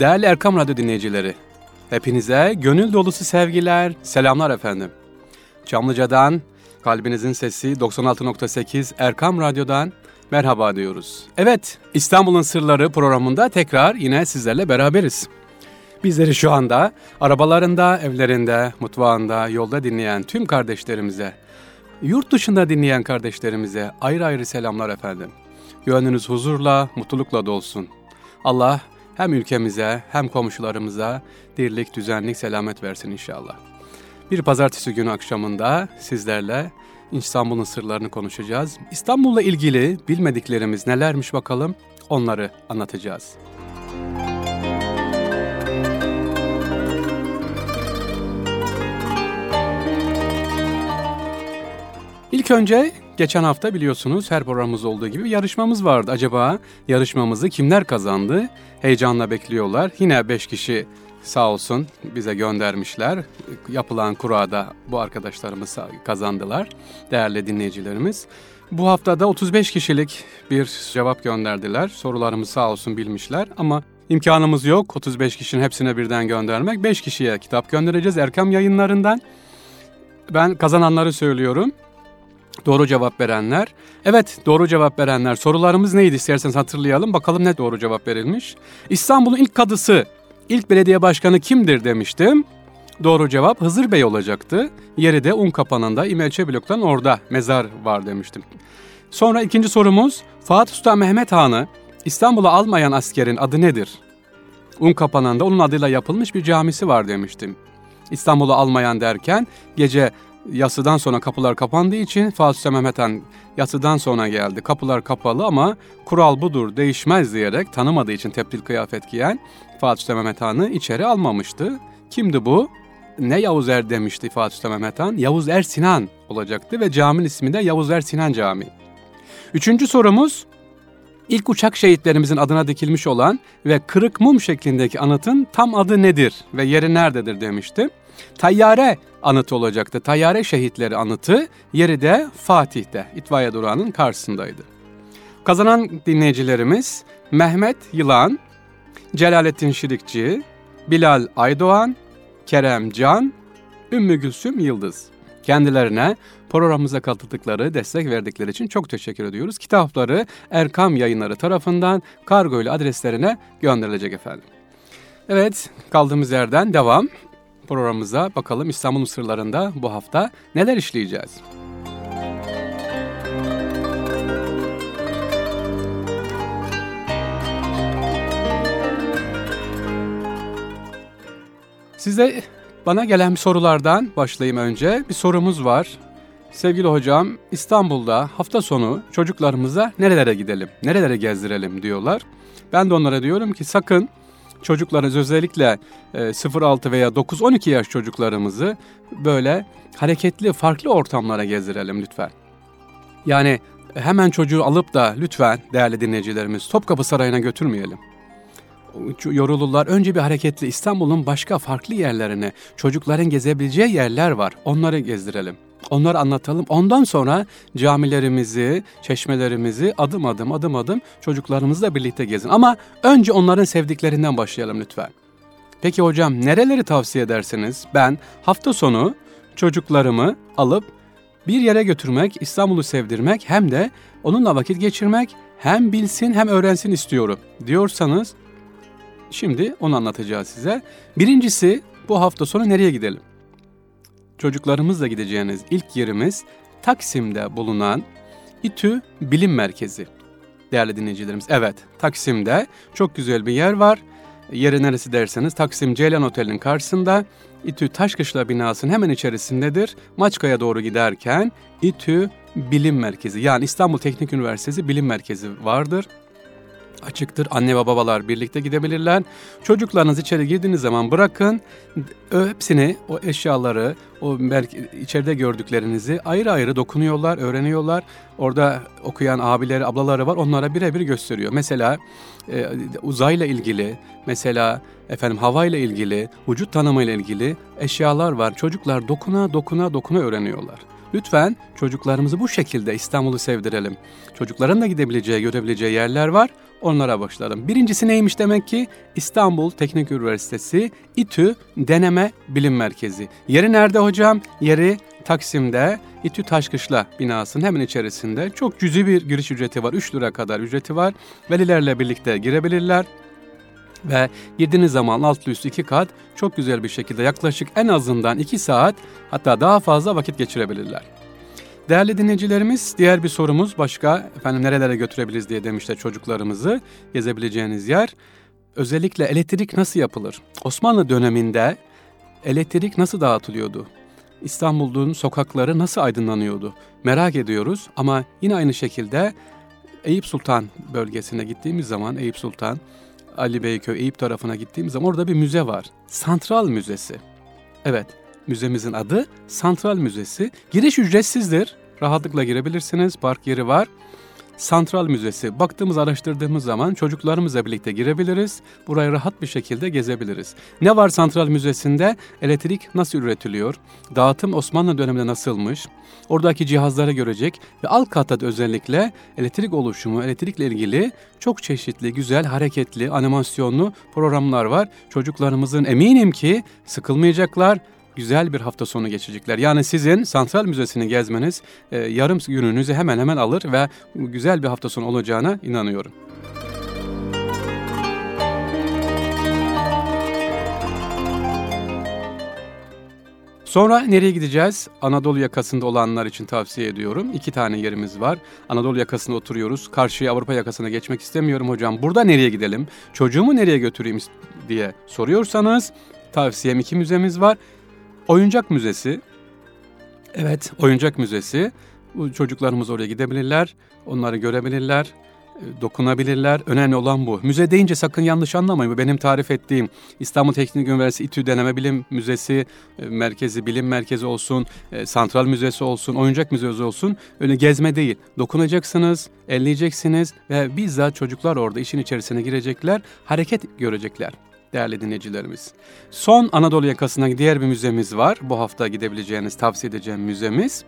Değerli Erkam Radyo dinleyicileri, hepinize gönül dolusu sevgiler, selamlar efendim. Çamlıca'dan, kalbinizin sesi 96.8 Erkam Radyo'dan merhaba diyoruz. Evet, İstanbul'un Sırları programında tekrar yine sizlerle beraberiz. Bizleri şu anda arabalarında, evlerinde, mutfağında, yolda dinleyen tüm kardeşlerimize, yurt dışında dinleyen kardeşlerimize ayrı ayrı selamlar efendim. Gönlünüz huzurla, mutlulukla dolsun. Allah hem ülkemize hem komşularımıza dirlik, düzenlik, selamet versin inşallah. Bir pazartesi günü akşamında sizlerle İstanbul'un sırlarını konuşacağız. İstanbul'la ilgili bilmediklerimiz nelermiş bakalım onları anlatacağız. İlk önce geçen hafta biliyorsunuz her programımız olduğu gibi yarışmamız vardı. Acaba yarışmamızı kimler kazandı? Heyecanla bekliyorlar. Yine 5 kişi sağ olsun bize göndermişler. Yapılan kurada bu arkadaşlarımız kazandılar. Değerli dinleyicilerimiz. Bu haftada 35 kişilik bir cevap gönderdiler. Sorularımız sağ olsun bilmişler ama imkanımız yok 35 kişinin hepsine birden göndermek. 5 kişiye kitap göndereceğiz Erkam yayınlarından. Ben kazananları söylüyorum. Doğru cevap verenler. Evet doğru cevap verenler. Sorularımız neydi isterseniz hatırlayalım. Bakalım ne doğru cevap verilmiş. İstanbul'un ilk kadısı, ilk belediye başkanı kimdir demiştim. Doğru cevap Hızır Bey olacaktı. Yeri de Un Kapanı'nda İmelçe Blok'tan orada mezar var demiştim. Sonra ikinci sorumuz Fatih Sultan Mehmet Han'ı İstanbul'a almayan askerin adı nedir? Un Kapanı'nda onun adıyla yapılmış bir camisi var demiştim. İstanbul'u almayan derken gece yasıdan sonra kapılar kapandığı için Fatih Sultan Mehmet Han yasıdan sonra geldi. Kapılar kapalı ama kural budur değişmez diyerek tanımadığı için teptil kıyafet giyen Fatih Sultan Mehmet Han'ı içeri almamıştı. Kimdi bu? Ne Yavuz Er demişti Fatih Sultan Mehmet Han? Yavuz Er Sinan olacaktı ve caminin ismi de Yavuz Er Sinan Camii. Üçüncü sorumuz İlk uçak şehitlerimizin adına dikilmiş olan ve kırık mum şeklindeki anıtın tam adı nedir ve yeri nerededir demişti. Tayyare anıtı olacaktı. Tayyare şehitleri anıtı yeri de Fatih'te itfaiye durağının karşısındaydı. Kazanan dinleyicilerimiz Mehmet Yılan, Celalettin Şirikçi, Bilal Aydoğan, Kerem Can, Ümmü Gülsüm Yıldız. Kendilerine programımıza katıldıkları, destek verdikleri için çok teşekkür ediyoruz. Kitapları Erkam Yayınları tarafından kargo ile adreslerine gönderilecek efendim. Evet, kaldığımız yerden devam programımıza bakalım İstanbul sırlarında bu hafta neler işleyeceğiz? Size bana gelen sorulardan başlayayım önce. Bir sorumuz var. Sevgili hocam, İstanbul'da hafta sonu çocuklarımıza nerelere gidelim, nerelere gezdirelim diyorlar. Ben de onlara diyorum ki sakın çocuklarınız özellikle 0-6 e, veya 9-12 yaş çocuklarımızı böyle hareketli farklı ortamlara gezdirelim lütfen. Yani hemen çocuğu alıp da lütfen değerli dinleyicilerimiz Topkapı Sarayı'na götürmeyelim. Yorulurlar. Önce bir hareketli İstanbul'un başka farklı yerlerine, çocukların gezebileceği yerler var. Onları gezdirelim. Onları anlatalım. Ondan sonra camilerimizi, çeşmelerimizi adım adım adım adım çocuklarımızla birlikte gezin. Ama önce onların sevdiklerinden başlayalım lütfen. Peki hocam nereleri tavsiye edersiniz? Ben hafta sonu çocuklarımı alıp bir yere götürmek, İstanbul'u sevdirmek hem de onunla vakit geçirmek hem bilsin hem öğrensin istiyorum diyorsanız şimdi onu anlatacağız size. Birincisi bu hafta sonu nereye gidelim? Çocuklarımızla gideceğiniz ilk yerimiz Taksim'de bulunan İTÜ Bilim Merkezi. Değerli dinleyicilerimiz, evet Taksim'de çok güzel bir yer var. Yeri neresi derseniz Taksim Ceylan Oteli'nin karşısında İTÜ Taşkışla binasının hemen içerisindedir. Maçka'ya doğru giderken İTÜ Bilim Merkezi yani İstanbul Teknik Üniversitesi Bilim Merkezi vardır açıktır. Anne ve babalar birlikte gidebilirler. Çocuklarınız içeri girdiğiniz zaman bırakın. Hepsini, o eşyaları, o belki içeride gördüklerinizi ayrı ayrı dokunuyorlar, öğreniyorlar. Orada okuyan abileri, ablaları var. Onlara birebir gösteriyor. Mesela e, uzayla ilgili, mesela efendim havayla ilgili, vücut tanımıyla ilgili eşyalar var. Çocuklar dokuna dokuna dokuna öğreniyorlar. Lütfen çocuklarımızı bu şekilde İstanbul'u sevdirelim. Çocukların da gidebileceği, görebileceği yerler var. Onlara başladım. Birincisi neymiş demek ki? İstanbul Teknik Üniversitesi İTÜ Deneme Bilim Merkezi. Yeri nerede hocam? Yeri Taksim'de İTÜ Taşkışla binasının hemen içerisinde. Çok cüzi bir giriş ücreti var. 3 lira kadar ücreti var. Velilerle birlikte girebilirler. Ve girdiğiniz zaman altlı üstü iki kat çok güzel bir şekilde yaklaşık en azından iki saat hatta daha fazla vakit geçirebilirler. Değerli dinleyicilerimiz diğer bir sorumuz başka efendim nerelere götürebiliriz diye demişler çocuklarımızı gezebileceğiniz yer. Özellikle elektrik nasıl yapılır? Osmanlı döneminde elektrik nasıl dağıtılıyordu? İstanbul'un sokakları nasıl aydınlanıyordu? Merak ediyoruz ama yine aynı şekilde Eyüp Sultan bölgesine gittiğimiz zaman Eyüp Sultan, Ali Beyköy, Eyüp tarafına gittiğimiz zaman orada bir müze var. Santral Müzesi. Evet, müzemizin adı Santral Müzesi. Giriş ücretsizdir. Rahatlıkla girebilirsiniz. Park yeri var. Santral Müzesi. Baktığımız, araştırdığımız zaman çocuklarımızla birlikte girebiliriz. Burayı rahat bir şekilde gezebiliriz. Ne var Santral Müzesi'nde? Elektrik nasıl üretiliyor? Dağıtım Osmanlı döneminde nasılmış? Oradaki cihazları görecek ve alt katta özellikle elektrik oluşumu, elektrikle ilgili çok çeşitli, güzel, hareketli, animasyonlu programlar var. Çocuklarımızın eminim ki sıkılmayacaklar, güzel bir hafta sonu geçecekler. Yani sizin Santral Müzesi'ni gezmeniz e, yarım gününüzü hemen hemen alır ve güzel bir hafta sonu olacağına inanıyorum. Sonra nereye gideceğiz? Anadolu yakasında olanlar için tavsiye ediyorum. İki tane yerimiz var. Anadolu yakasında oturuyoruz. Karşıya Avrupa yakasına geçmek istemiyorum hocam. Burada nereye gidelim? Çocuğumu nereye götüreyim diye soruyorsanız tavsiyem iki müzemiz var. Oyuncak Müzesi. Evet, Oyuncak Müzesi. Bu çocuklarımız oraya gidebilirler, onları görebilirler, e, dokunabilirler. Önemli olan bu. Müze deyince sakın yanlış anlamayın. Bu benim tarif ettiğim İstanbul Teknik Üniversitesi İTÜ Deneme Bilim Müzesi, e, merkezi, bilim merkezi olsun, e, santral müzesi olsun, oyuncak müzesi olsun. Öyle gezme değil. Dokunacaksınız, elleyeceksiniz ve bizzat çocuklar orada işin içerisine girecekler, hareket görecekler değerli dinleyicilerimiz. Son Anadolu yakasına diğer bir müzemiz var. Bu hafta gidebileceğiniz, tavsiye edeceğim müzemiz.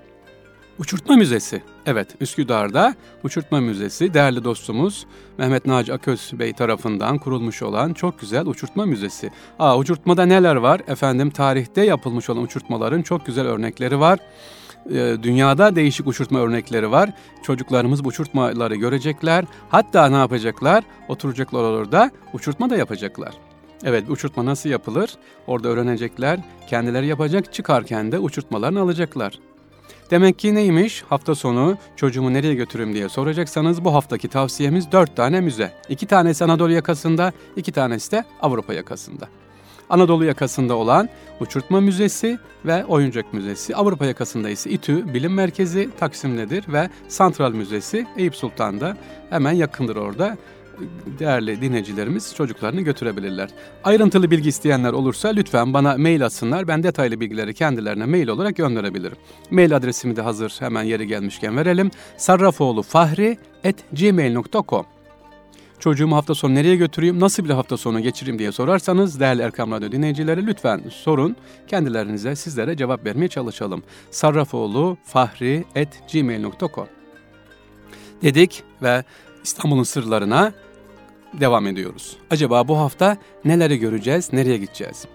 Uçurtma Müzesi. Evet, Üsküdar'da Uçurtma Müzesi değerli dostumuz Mehmet Naci Aköz Bey tarafından kurulmuş olan çok güzel Uçurtma Müzesi. Aa, uçurtmada neler var? Efendim tarihte yapılmış olan uçurtmaların çok güzel örnekleri var. Ee, dünyada değişik uçurtma örnekleri var. Çocuklarımız bu uçurtmaları görecekler. Hatta ne yapacaklar? Oturacaklar orada uçurtma da yapacaklar. Evet uçurtma nasıl yapılır? Orada öğrenecekler. Kendileri yapacak çıkarken de uçurtmalarını alacaklar. Demek ki neymiş? Hafta sonu çocuğumu nereye götürürüm diye soracaksanız bu haftaki tavsiyemiz dört tane müze. İki tanesi Anadolu yakasında, iki tanesi de Avrupa yakasında. Anadolu yakasında olan Uçurtma Müzesi ve Oyuncak Müzesi. Avrupa yakasında ise İTÜ Bilim Merkezi Taksim'dedir ve Santral Müzesi Eyüp Sultan'da hemen yakındır orada değerli dinleyicilerimiz çocuklarını götürebilirler. Ayrıntılı bilgi isteyenler olursa lütfen bana mail atsınlar. Ben detaylı bilgileri kendilerine mail olarak gönderebilirim. Mail adresimi de hazır hemen yeri gelmişken verelim. sarrafoğlufahri.gmail.com Çocuğumu hafta sonu nereye götüreyim, nasıl bir hafta sonu geçireyim diye sorarsanız değerli Erkam Radyo dinleyicileri lütfen sorun. Kendilerinize sizlere cevap vermeye çalışalım. sarrafoğlufahri.gmail.com dedik ve İstanbul'un sırlarına devam ediyoruz. Acaba bu hafta neleri göreceğiz, nereye gideceğiz?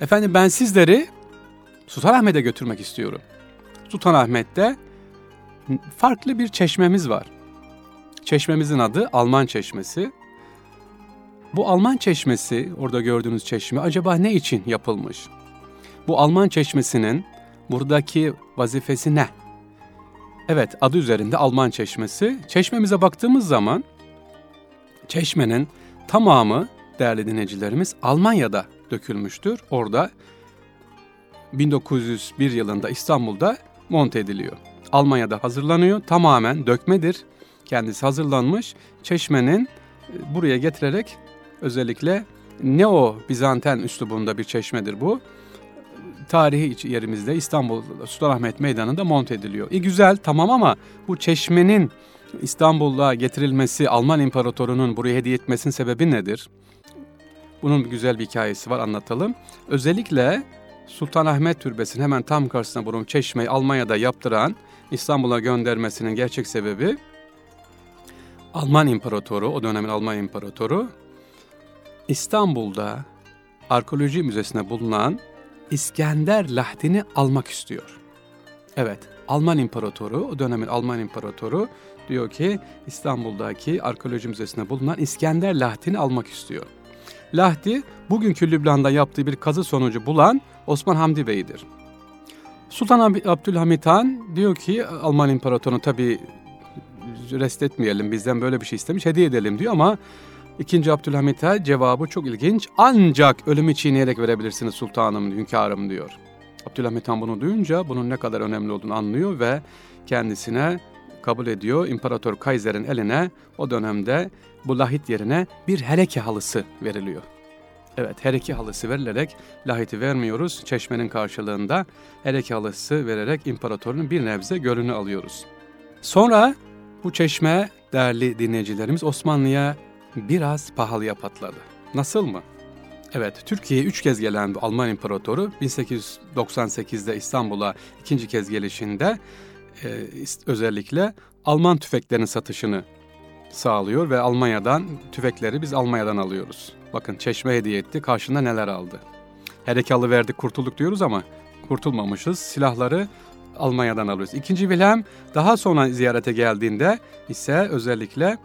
Efendim ben sizleri Sultanahmet'e götürmek istiyorum. Sultanahmet'te farklı bir çeşmemiz var. Çeşmemizin adı Alman Çeşmesi. Bu Alman Çeşmesi, orada gördüğünüz çeşme acaba ne için yapılmış? Bu Alman Çeşmesi'nin buradaki vazifesi ne? Evet, adı üzerinde Alman Çeşmesi. Çeşmemize baktığımız zaman çeşmenin tamamı değerli dinleyicilerimiz Almanya'da dökülmüştür. Orada 1901 yılında İstanbul'da monte ediliyor. Almanya'da hazırlanıyor. Tamamen dökmedir. Kendisi hazırlanmış. Çeşmenin e, buraya getirerek özellikle Neo Bizanten üslubunda bir çeşmedir bu. Tarihi yerimizde İstanbul Sultanahmet Meydanı'nda monte ediliyor. E güzel tamam ama bu çeşmenin İstanbul'a getirilmesi, Alman İmparatorunun buraya hediye etmesinin sebebi nedir? Bunun bir güzel bir hikayesi var anlatalım. Özellikle Sultanahmet Türbesi'nin hemen tam karşısına bulunan çeşmeyi Almanya'da yaptıran İstanbul'a göndermesinin gerçek sebebi Alman İmparatoru, o dönemin Alman İmparatoru İstanbul'da Arkeoloji Müzesi'nde bulunan İskender Lahdini almak istiyor. Evet, Alman İmparatoru, o dönemin Alman İmparatoru diyor ki İstanbul'daki Arkeoloji Müzesi'nde bulunan İskender Lahdini almak istiyor. Lahdi, bugünkü Lübnan'da yaptığı bir kazı sonucu bulan Osman Hamdi Bey'dir. Sultan Abdülhamit Han diyor ki Alman İmparatorunu tabi rest etmeyelim bizden böyle bir şey istemiş hediye edelim diyor ama İkinci Abdülhamit'e cevabı çok ilginç. Ancak ölümü çiğneyerek verebilirsiniz sultanım, hünkârım diyor. Abdülhamit Han bunu duyunca bunun ne kadar önemli olduğunu anlıyor ve kendisine kabul ediyor. İmparator Kaiser'in eline o dönemde bu lahit yerine bir hereke halısı veriliyor. Evet hereke halısı verilerek lahiti vermiyoruz. Çeşmenin karşılığında hereke halısı vererek imparatorun bir nebze gölünü alıyoruz. Sonra bu çeşme değerli dinleyicilerimiz Osmanlı'ya biraz pahalıya patladı. Nasıl mı? Evet, Türkiye'ye üç kez gelen bu Alman İmparatoru 1898'de İstanbul'a ikinci kez gelişinde e, özellikle Alman tüfeklerinin satışını sağlıyor ve Almanya'dan tüfekleri biz Almanya'dan alıyoruz. Bakın çeşme hediye etti, karşında neler aldı. Herekalı verdik, kurtulduk diyoruz ama kurtulmamışız. Silahları Almanya'dan alıyoruz. İkinci Wilhelm daha sonra ziyarete geldiğinde ise özellikle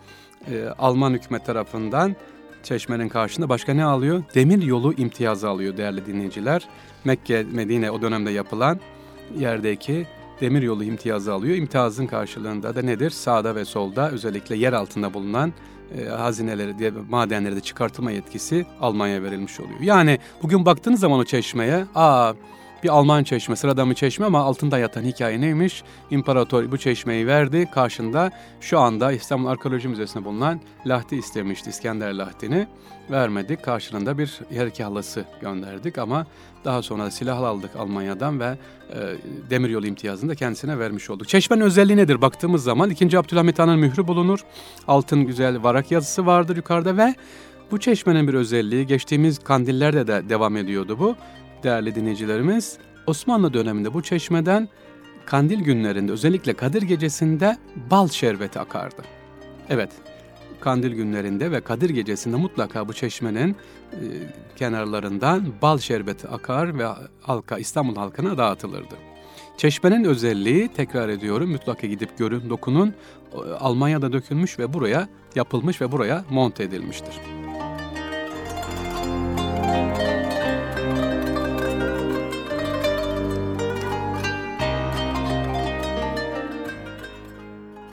e, Alman hükümet tarafından Çeşme'nin karşısında başka ne alıyor? Demir yolu imtiyazı alıyor değerli dinleyiciler. Mekke, Medine o dönemde yapılan yerdeki demir yolu imtiyazı alıyor. İmtiyazın karşılığında da nedir? Sağda ve solda özellikle yer altında bulunan e, hazineleri, diye, madenleri de çıkartma yetkisi Almanya verilmiş oluyor. Yani bugün baktığınız zaman o çeşmeye, aa bir Alman çeşme, sıradan bir çeşme ama altında yatan hikaye neymiş? İmparator bu çeşmeyi verdi. Karşında şu anda İstanbul Arkeoloji Müzesi'nde bulunan Lahti istemişti, İskender Lahti'ni. Vermedik. Karşılığında bir herki halası gönderdik ama daha sonra silah aldık Almanya'dan ve e, demiryolu imtiyazını da kendisine vermiş olduk. Çeşmenin özelliği nedir? Baktığımız zaman 2. Abdülhamit Han'ın mührü bulunur. Altın güzel varak yazısı vardır yukarıda ve bu çeşmenin bir özelliği geçtiğimiz kandillerde de devam ediyordu bu değerli dinleyicilerimiz, Osmanlı döneminde bu çeşmeden kandil günlerinde özellikle Kadir gecesinde bal şerbeti akardı. Evet, kandil günlerinde ve Kadir gecesinde mutlaka bu çeşmenin e, kenarlarından bal şerbeti akar ve halka İstanbul halkına dağıtılırdı. Çeşmenin özelliği tekrar ediyorum mutlaka gidip görün dokunun Almanya'da dökülmüş ve buraya yapılmış ve buraya monte edilmiştir.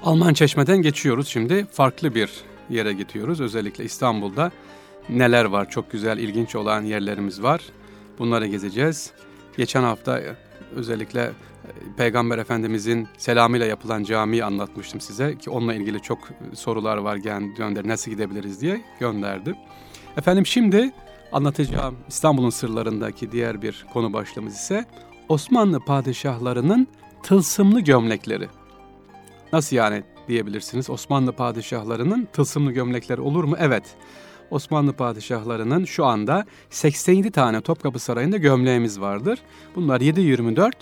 Alman Çeşme'den geçiyoruz şimdi. Farklı bir yere gidiyoruz. Özellikle İstanbul'da neler var? Çok güzel, ilginç olan yerlerimiz var. Bunları gezeceğiz. Geçen hafta e, özellikle e, Peygamber Efendimizin selamıyla yapılan camiyi anlatmıştım size ki onunla ilgili çok sorular var gönder nasıl gidebiliriz diye gönderdim. Efendim şimdi anlatacağım İstanbul'un sırlarındaki diğer bir konu başlığımız ise Osmanlı padişahlarının tılsımlı gömlekleri. Nasıl yani diyebilirsiniz? Osmanlı padişahlarının tılsımlı gömlekleri olur mu? Evet. Osmanlı padişahlarının şu anda 87 tane Topkapı Sarayı'nda gömleğimiz vardır. Bunlar 7-24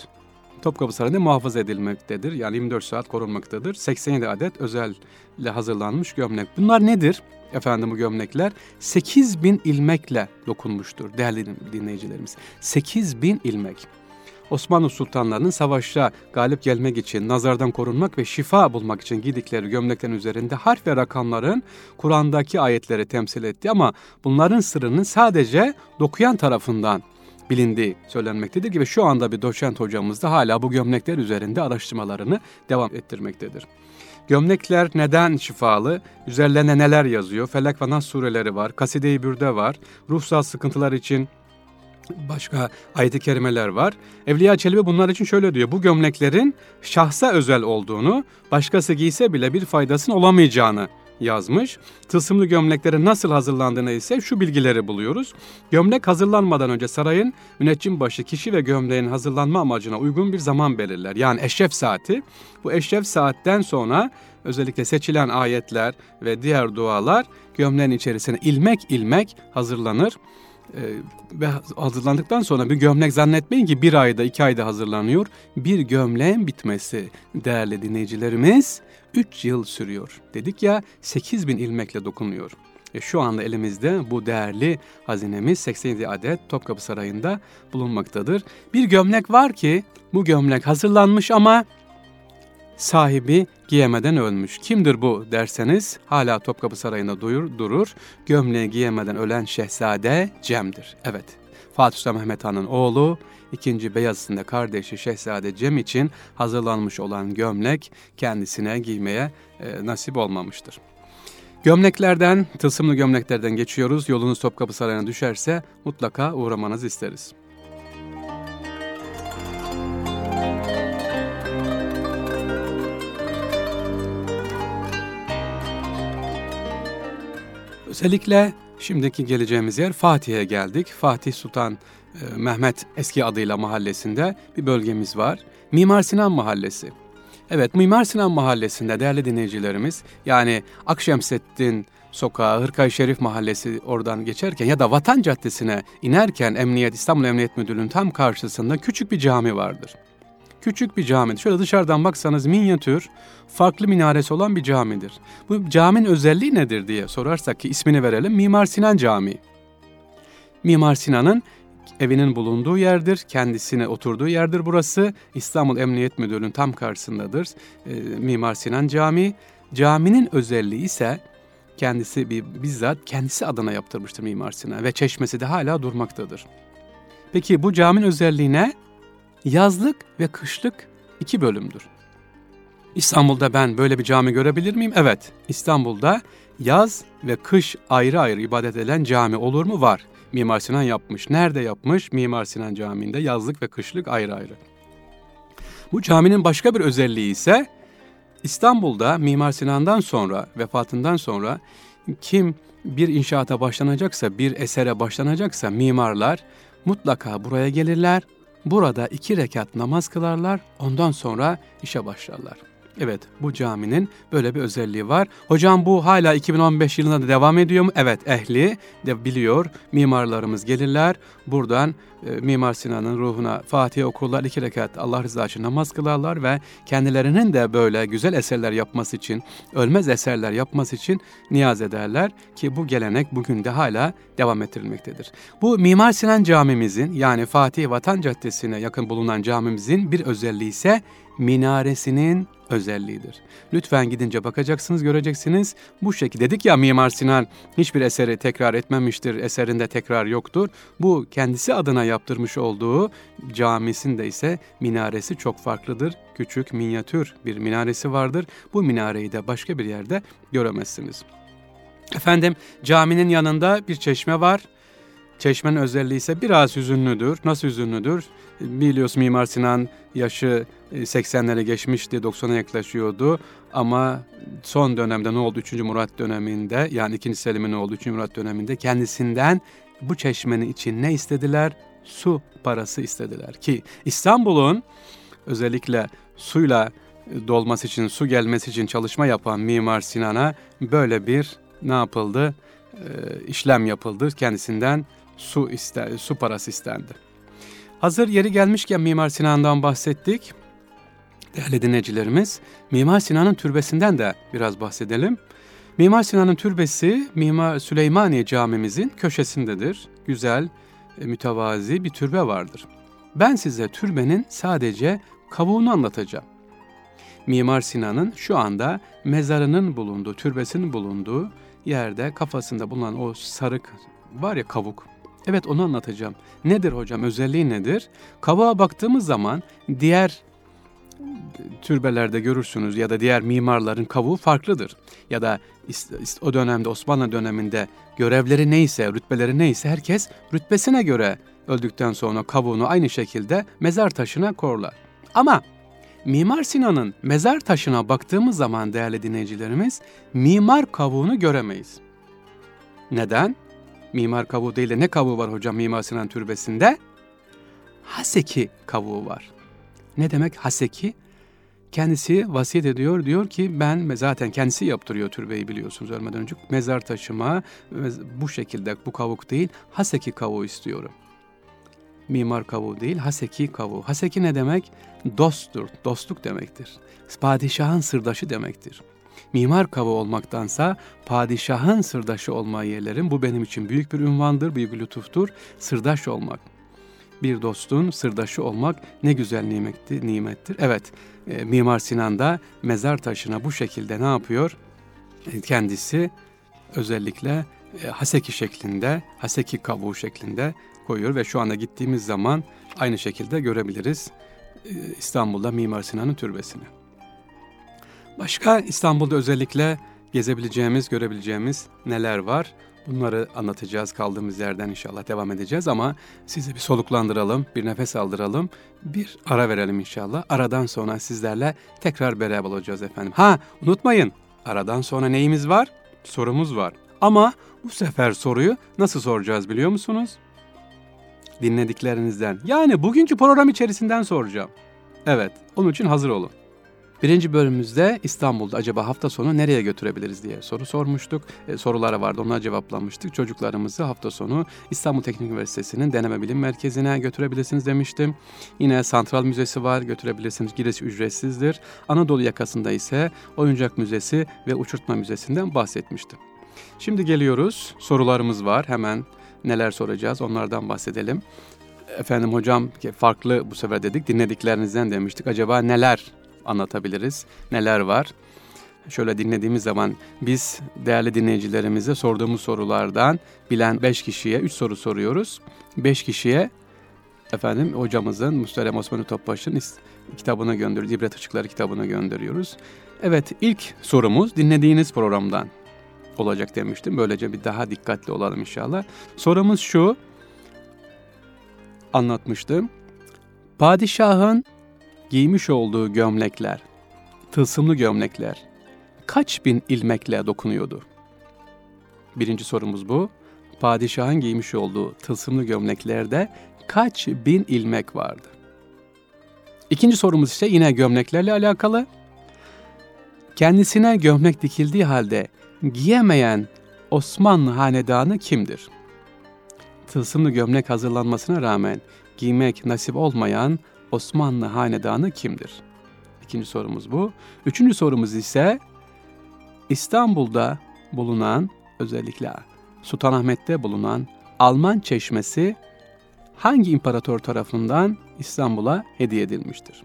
Topkapı Sarayı'nda muhafaza edilmektedir. Yani 24 saat korunmaktadır. 87 adet özelle hazırlanmış gömlek. Bunlar nedir? Efendim bu gömlekler 8 bin ilmekle dokunmuştur değerli dinleyicilerimiz. 8 bin ilmek. Osmanlı sultanlarının savaşa galip gelmek için, nazardan korunmak ve şifa bulmak için giydikleri gömleklerin üzerinde harf ve rakamların Kur'an'daki ayetleri temsil etti ama bunların sırrının sadece dokuyan tarafından bilindiği söylenmektedir gibi şu anda bir doçent hocamız da hala bu gömlekler üzerinde araştırmalarını devam ettirmektedir. Gömlekler neden şifalı? Üzerlerine neler yazıyor? Felak ve Nas sureleri var, Kaside-i Bürde var, ruhsal sıkıntılar için başka ayet-i kerimeler var. Evliya Çelebi bunlar için şöyle diyor. Bu gömleklerin şahsa özel olduğunu, başkası giyse bile bir faydasının olamayacağını yazmış. Tılsımlı gömleklerin nasıl hazırlandığını ise şu bilgileri buluyoruz. Gömlek hazırlanmadan önce sarayın müneccim başı kişi ve gömleğin hazırlanma amacına uygun bir zaman belirler. Yani eşref saati. Bu eşref saatten sonra özellikle seçilen ayetler ve diğer dualar gömleğin içerisine ilmek ilmek hazırlanır ve hazırlandıktan sonra bir gömlek zannetmeyin ki bir ayda iki ayda hazırlanıyor. Bir gömleğin bitmesi değerli dinleyicilerimiz 3 yıl sürüyor. Dedik ya 8 bin ilmekle dokunuyor. E şu anda elimizde bu değerli hazinemiz 87 adet Topkapı Sarayı'nda bulunmaktadır. Bir gömlek var ki bu gömlek hazırlanmış ama sahibi giyemeden ölmüş. Kimdir bu derseniz hala Topkapı Sarayı'nda duyur, durur. Gömleği giyemeden ölen şehzade Cem'dir. Evet Fatih Sultan Mehmet Han'ın oğlu, ikinci Beyazıt'ın kardeşi Şehzade Cem için hazırlanmış olan gömlek kendisine giymeye e, nasip olmamıştır. Gömleklerden, tılsımlı gömleklerden geçiyoruz. Yolunuz Topkapı Sarayı'na düşerse mutlaka uğramanızı isteriz. Özellikle şimdiki geleceğimiz yer Fatih'e geldik. Fatih Sultan e, Mehmet eski adıyla mahallesinde bir bölgemiz var. Mimar Sinan Mahallesi. Evet Mimar Sinan Mahallesi'nde değerli dinleyicilerimiz yani Akşemseddin Sokağı, Hırkay Şerif Mahallesi oradan geçerken ya da Vatan Caddesi'ne inerken Emniyet İstanbul Emniyet Müdürlüğü'nün tam karşısında küçük bir cami vardır. Küçük bir cami. Şöyle dışarıdan baksanız minyatür, farklı minaresi olan bir camidir. Bu caminin özelliği nedir diye sorarsak ki ismini verelim. Mimar Sinan Camii. Mimar Sinan'ın evinin bulunduğu yerdir. Kendisine oturduğu yerdir burası. İstanbul Emniyet Müdürlüğü'nün tam karşısındadır. E, Mimar Sinan Camii. Caminin özelliği ise kendisi bir bizzat kendisi adına yaptırmıştır Mimar Sinan ve çeşmesi de hala durmaktadır. Peki bu caminin özelliği ne? Yazlık ve kışlık iki bölümdür. İstanbul'da ben böyle bir cami görebilir miyim? Evet. İstanbul'da yaz ve kış ayrı ayrı ibadet edilen cami olur mu? Var. Mimar Sinan yapmış. Nerede yapmış? Mimar Sinan Camii'nde yazlık ve kışlık ayrı ayrı. Bu caminin başka bir özelliği ise İstanbul'da Mimar Sinan'dan sonra, vefatından sonra kim bir inşaata başlanacaksa, bir esere başlanacaksa mimarlar mutlaka buraya gelirler. Burada iki rekat namaz kılarlar, ondan sonra işe başlarlar. Evet bu caminin böyle bir özelliği var. Hocam bu hala 2015 yılında da devam ediyor mu? Evet ehli de biliyor. Mimarlarımız gelirler. Buradan e, Mimar Sinan'ın ruhuna Fatiha okurlar. iki rekat Allah rızası için namaz kılarlar ve kendilerinin de böyle güzel eserler yapması için, ölmez eserler yapması için niyaz ederler ki bu gelenek bugün de hala devam ettirilmektedir. Bu Mimar Sinan camimizin yani Fatih Vatan Caddesi'ne yakın bulunan camimizin bir özelliği ise minaresinin özelliğidir. Lütfen gidince bakacaksınız, göreceksiniz. Bu şekilde dedik ya Mimar Sinan hiçbir eseri tekrar etmemiştir, eserinde tekrar yoktur. Bu kendisi adına yaptırmış olduğu camisinde ise minaresi çok farklıdır. Küçük, minyatür bir minaresi vardır. Bu minareyi de başka bir yerde göremezsiniz. Efendim caminin yanında bir çeşme var. Çeşmenin özelliği ise biraz hüzünlüdür. Nasıl hüzünlüdür? Biliyorsun Mimar Sinan yaşı 80'lere e, geçmişti, 90'a yaklaşıyordu. Ama son dönemde ne oldu? 3. Murat döneminde yani 2. Selim'in ne oldu? 3. Murat döneminde kendisinden bu çeşmenin için ne istediler? Su parası istediler ki İstanbul'un özellikle suyla e, dolması için, su gelmesi için çalışma yapan Mimar Sinan'a böyle bir ne yapıldı? E, işlem yapıldı. Kendisinden su iste, su parası istendi. Hazır yeri gelmişken Mimar Sinan'dan bahsettik. Değerli dinleyicilerimiz, Mimar Sinan'ın türbesinden de biraz bahsedelim. Mimar Sinan'ın türbesi Mimar Süleymaniye camimizin köşesindedir. Güzel, e, mütevazi bir türbe vardır. Ben size türbenin sadece kavuğunu anlatacağım. Mimar Sinan'ın şu anda mezarının bulunduğu, türbesinin bulunduğu yerde kafasında bulunan o sarık var ya kavuk. Evet onu anlatacağım. Nedir hocam özelliği nedir? Kavuğa baktığımız zaman diğer türbelerde görürsünüz ya da diğer mimarların kavuğu farklıdır. Ya da o dönemde Osmanlı döneminde görevleri neyse, rütbeleri neyse herkes rütbesine göre öldükten sonra kavuğunu aynı şekilde mezar taşına korlar. Ama Mimar Sinan'ın mezar taşına baktığımız zaman değerli dinleyicilerimiz mimar kavuğunu göremeyiz. Neden? Mimar kavuğu değil de ne kavuğu var hocam Mimar Sinan Türbesi'nde? Haseki kavuğu var. Ne demek haseki? kendisi vasiyet ediyor. Diyor ki ben zaten kendisi yaptırıyor türbeyi biliyorsunuz ölmeden önce. Mezar taşıma bu şekilde bu kavuk değil Haseki kavuğu istiyorum. Mimar kavuğu değil Haseki kavuğu. Haseki ne demek? Dosttur, dostluk demektir. Padişahın sırdaşı demektir. Mimar kavuğu olmaktansa padişahın sırdaşı olmayı yeğlerim. Bu benim için büyük bir ünvandır, büyük bir lütuftur. Sırdaş olmak bir dostun sırdaşı olmak ne güzel nimetti, nimettir. Evet, e, Mimar Sinan da mezar taşına bu şekilde ne yapıyor? E, kendisi özellikle e, haseki şeklinde, haseki kabuğu şeklinde koyuyor ve şu anda gittiğimiz zaman aynı şekilde görebiliriz e, İstanbul'da Mimar Sinan'ın türbesini. Başka İstanbul'da özellikle gezebileceğimiz, görebileceğimiz neler var? Bunları anlatacağız kaldığımız yerden inşallah devam edeceğiz ama sizi bir soluklandıralım, bir nefes aldıralım, bir ara verelim inşallah. Aradan sonra sizlerle tekrar beraber olacağız efendim. Ha unutmayın aradan sonra neyimiz var? Sorumuz var. Ama bu sefer soruyu nasıl soracağız biliyor musunuz? Dinlediklerinizden. Yani bugünkü program içerisinden soracağım. Evet, onun için hazır olun. Birinci bölümümüzde İstanbul'da acaba hafta sonu nereye götürebiliriz diye soru sormuştuk. E, sorulara vardı onlara cevaplamıştık. Çocuklarımızı hafta sonu İstanbul Teknik Üniversitesi'nin Deneme Bilim Merkezi'ne götürebilirsiniz demiştim. Yine Santral Müzesi var götürebilirsiniz. Girişi ücretsizdir. Anadolu yakasında ise Oyuncak Müzesi ve Uçurtma Müzesi'nden bahsetmiştim. Şimdi geliyoruz. Sorularımız var. Hemen neler soracağız onlardan bahsedelim. Efendim hocam farklı bu sefer dedik dinlediklerinizden demiştik. Acaba neler anlatabiliriz? Neler var? Şöyle dinlediğimiz zaman biz değerli dinleyicilerimize sorduğumuz sorulardan bilen 5 kişiye 3 soru soruyoruz. 5 kişiye efendim hocamızın Musterem Osman Topbaş'ın kitabına gönderiyoruz. İbret Açıkları kitabına gönderiyoruz. Evet ilk sorumuz dinlediğiniz programdan olacak demiştim. Böylece bir daha dikkatli olalım inşallah. Sorumuz şu. Anlatmıştım. Padişahın giymiş olduğu gömlekler, tılsımlı gömlekler kaç bin ilmekle dokunuyordu? Birinci sorumuz bu. Padişahın giymiş olduğu tılsımlı gömleklerde kaç bin ilmek vardı? İkinci sorumuz ise yine gömleklerle alakalı. Kendisine gömlek dikildiği halde giyemeyen Osmanlı hanedanı kimdir? Tılsımlı gömlek hazırlanmasına rağmen giymek nasip olmayan Osmanlı hanedanı kimdir? İkinci sorumuz bu. Üçüncü sorumuz ise İstanbul'da bulunan özellikle Sultanahmet'te bulunan Alman çeşmesi hangi imparator tarafından İstanbul'a hediye edilmiştir?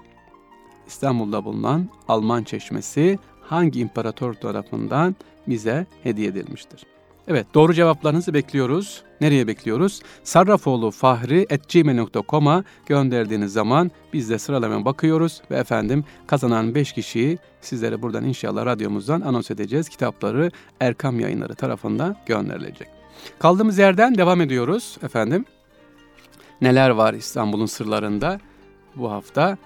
İstanbul'da bulunan Alman çeşmesi hangi imparator tarafından bize hediye edilmiştir? Evet doğru cevaplarınızı bekliyoruz. Nereye bekliyoruz? Sarrafoğlu Fahri gmail.com'a gönderdiğiniz zaman biz de sıralamaya bakıyoruz ve efendim kazanan 5 kişiyi sizlere buradan inşallah radyomuzdan anons edeceğiz. Kitapları Erkam Yayınları tarafından gönderilecek. Kaldığımız yerden devam ediyoruz efendim. Neler var İstanbul'un sırlarında bu hafta?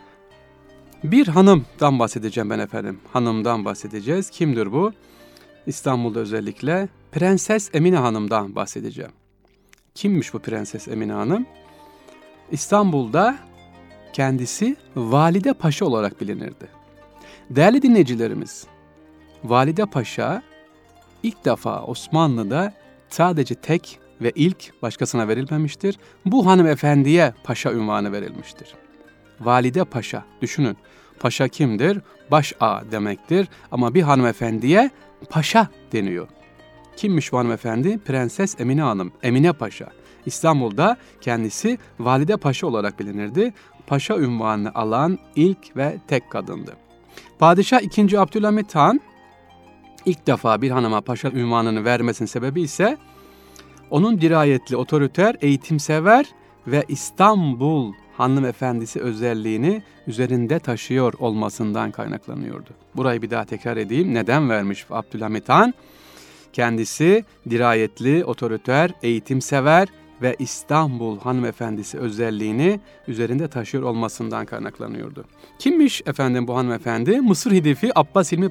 Bir hanımdan bahsedeceğim ben efendim. Hanımdan bahsedeceğiz. Kimdir bu? İstanbul'da özellikle Prenses Emine Hanım'dan bahsedeceğim. Kimmiş bu Prenses Emine Hanım? İstanbul'da kendisi Valide Paşa olarak bilinirdi. Değerli dinleyicilerimiz, Valide Paşa ilk defa Osmanlı'da sadece tek ve ilk başkasına verilmemiştir. Bu hanımefendiye paşa ünvanı verilmiştir. Valide Paşa, düşünün. Paşa kimdir? Baş A demektir ama bir hanımefendiye paşa deniyor. Kimmiş bu hanımefendi? Prenses Emine Hanım, Emine Paşa. İstanbul'da kendisi Valide Paşa olarak bilinirdi. Paşa ünvanını alan ilk ve tek kadındı. Padişah 2. Abdülhamit Han ilk defa bir hanıma paşa ünvanını vermesinin sebebi ise onun dirayetli, otoriter, eğitimsever ve İstanbul hanımefendisi özelliğini üzerinde taşıyor olmasından kaynaklanıyordu. Burayı bir daha tekrar edeyim. Neden vermiş Abdülhamit Han? Kendisi dirayetli, otoriter, eğitimsever ve İstanbul hanımefendisi özelliğini üzerinde taşıyor olmasından kaynaklanıyordu. Kimmiş efendim bu hanımefendi? Mısır Hidifi Abbas İlmi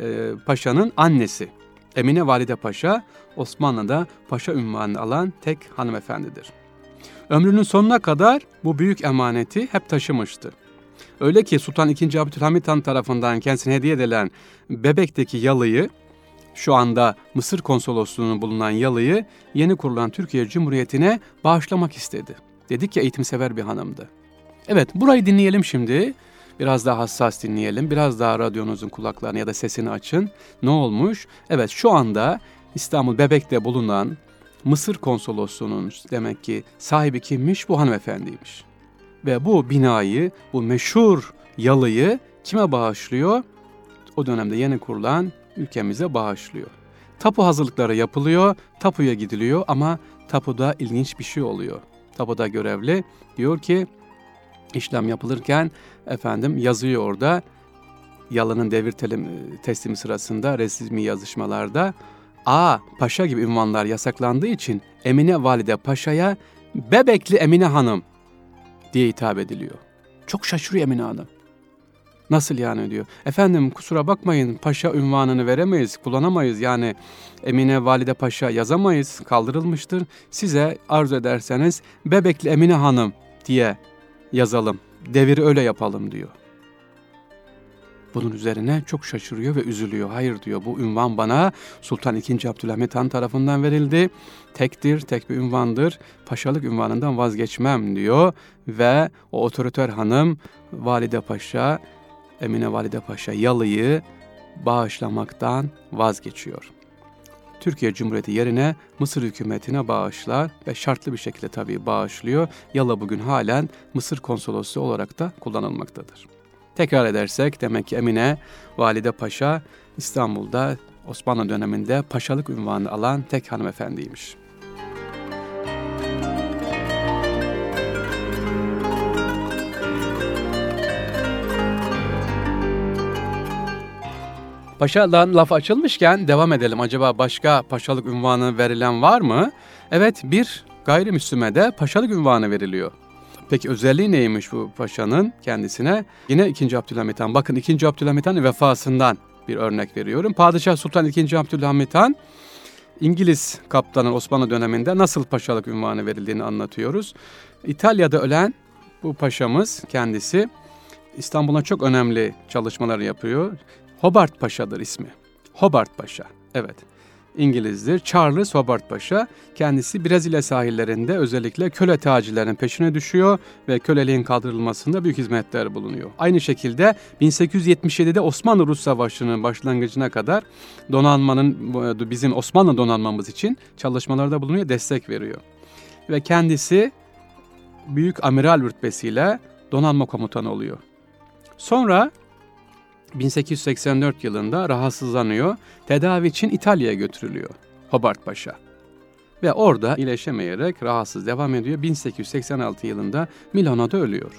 e, Paşa'nın annesi. Emine Valide Paşa, Osmanlı'da paşa ünvanını alan tek hanımefendidir. Ömrünün sonuna kadar bu büyük emaneti hep taşımıştı. Öyle ki Sultan II. Abdülhamit Han tarafından kendisine hediye edilen Bebek'teki yalıyı şu anda Mısır konsolosluğunun bulunan yalıyı yeni kurulan Türkiye Cumhuriyeti'ne bağışlamak istedi. Dedik ki eğitimsever bir hanımdı. Evet burayı dinleyelim şimdi. Biraz daha hassas dinleyelim. Biraz daha radyonuzun kulaklarını ya da sesini açın. Ne olmuş? Evet şu anda İstanbul Bebek'te bulunan Mısır konsolosluğunun demek ki sahibi kimmiş? Bu hanımefendiymiş. Ve bu binayı, bu meşhur yalıyı kime bağışlıyor? O dönemde yeni kurulan ülkemize bağışlıyor. Tapu hazırlıkları yapılıyor, tapuya gidiliyor ama tapuda ilginç bir şey oluyor. Tapuda görevli diyor ki işlem yapılırken efendim yazıyor orada yalının devir teslimi sırasında resmi yazışmalarda A paşa gibi ünvanlar yasaklandığı için Emine Valide Paşa'ya Bebekli Emine Hanım diye hitap ediliyor. Çok şaşırıyor Emine Hanım. Nasıl yani diyor. Efendim kusura bakmayın paşa ünvanını veremeyiz, kullanamayız. Yani Emine Valide Paşa yazamayız, kaldırılmıştır. Size arzu ederseniz Bebekli Emine Hanım diye yazalım. Deviri öyle yapalım diyor. Bunun üzerine çok şaşırıyor ve üzülüyor. Hayır diyor bu ünvan bana Sultan II. Abdülhamit Han tarafından verildi. Tektir, tek bir ünvandır. Paşalık ünvanından vazgeçmem diyor. Ve o otoriter hanım Valide Paşa, Emine Valide Paşa yalıyı bağışlamaktan vazgeçiyor. Türkiye Cumhuriyeti yerine Mısır hükümetine bağışlar ve şartlı bir şekilde tabii bağışlıyor. Yala bugün halen Mısır konsolosluğu olarak da kullanılmaktadır. Tekrar edersek demek ki Emine Valide Paşa İstanbul'da Osmanlı döneminde paşalık ünvanı alan tek hanımefendiymiş. Paşa'dan laf açılmışken devam edelim. Acaba başka paşalık ünvanı verilen var mı? Evet bir gayrimüslime de paşalık ünvanı veriliyor. Peki özelliği neymiş bu paşanın kendisine? Yine 2. Abdülhamit Han. Bakın 2. Abdülhamit Han vefasından bir örnek veriyorum. Padişah Sultan 2. Abdülhamit Han İngiliz kaptanın Osmanlı döneminde nasıl paşalık ünvanı verildiğini anlatıyoruz. İtalya'da ölen bu paşamız kendisi İstanbul'a çok önemli çalışmalar yapıyor. Hobart Paşa'dır ismi. Hobart Paşa. Evet. İngilizdir. Charles Hobart Paşa kendisi Brezilya sahillerinde özellikle köle tacirlerinin peşine düşüyor ve köleliğin kaldırılmasında büyük hizmetler bulunuyor. Aynı şekilde 1877'de Osmanlı-Rus Savaşı'nın başlangıcına kadar donanmanın bizim Osmanlı donanmamız için çalışmalarda bulunuyor, destek veriyor. Ve kendisi büyük amiral rütbesiyle donanma komutanı oluyor. Sonra 1884 yılında rahatsızlanıyor. Tedavi için İtalya'ya götürülüyor Hobart Paşa. Ve orada iyileşemeyerek rahatsız devam ediyor. 1886 yılında Milano'da ölüyor.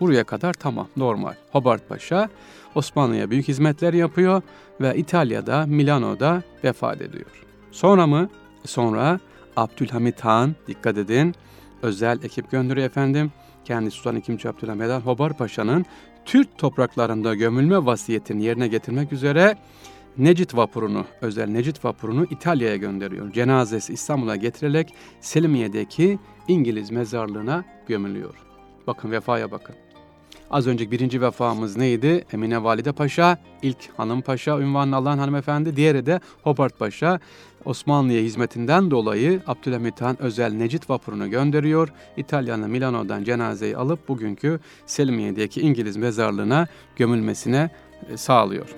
Buraya kadar tamam normal. Hobart Paşa Osmanlı'ya büyük hizmetler yapıyor ve İtalya'da Milano'da vefat ediyor. Sonra mı? Sonra Abdülhamit Han dikkat edin özel ekip gönderiyor efendim. Kendi Sultan II. Abdülhamit Han Hobart Paşa'nın Türk topraklarında gömülme vasiyetini yerine getirmek üzere Necit vapurunu, özel Necit vapurunu İtalya'ya gönderiyor. Cenazesi İstanbul'a getirilerek Selimiye'deki İngiliz mezarlığına gömülüyor. Bakın vefaya bakın. Az önce birinci vefamız neydi? Emine Valide Paşa, ilk hanım paşa ünvanını alan hanımefendi. Diğeri de Hobart Paşa. Osmanlı'ya hizmetinden dolayı Abdülhamit Han özel Necit vapurunu gönderiyor. İtalya'nın Milano'dan cenazeyi alıp bugünkü Selimiye'deki İngiliz mezarlığına gömülmesine e, sağlıyor.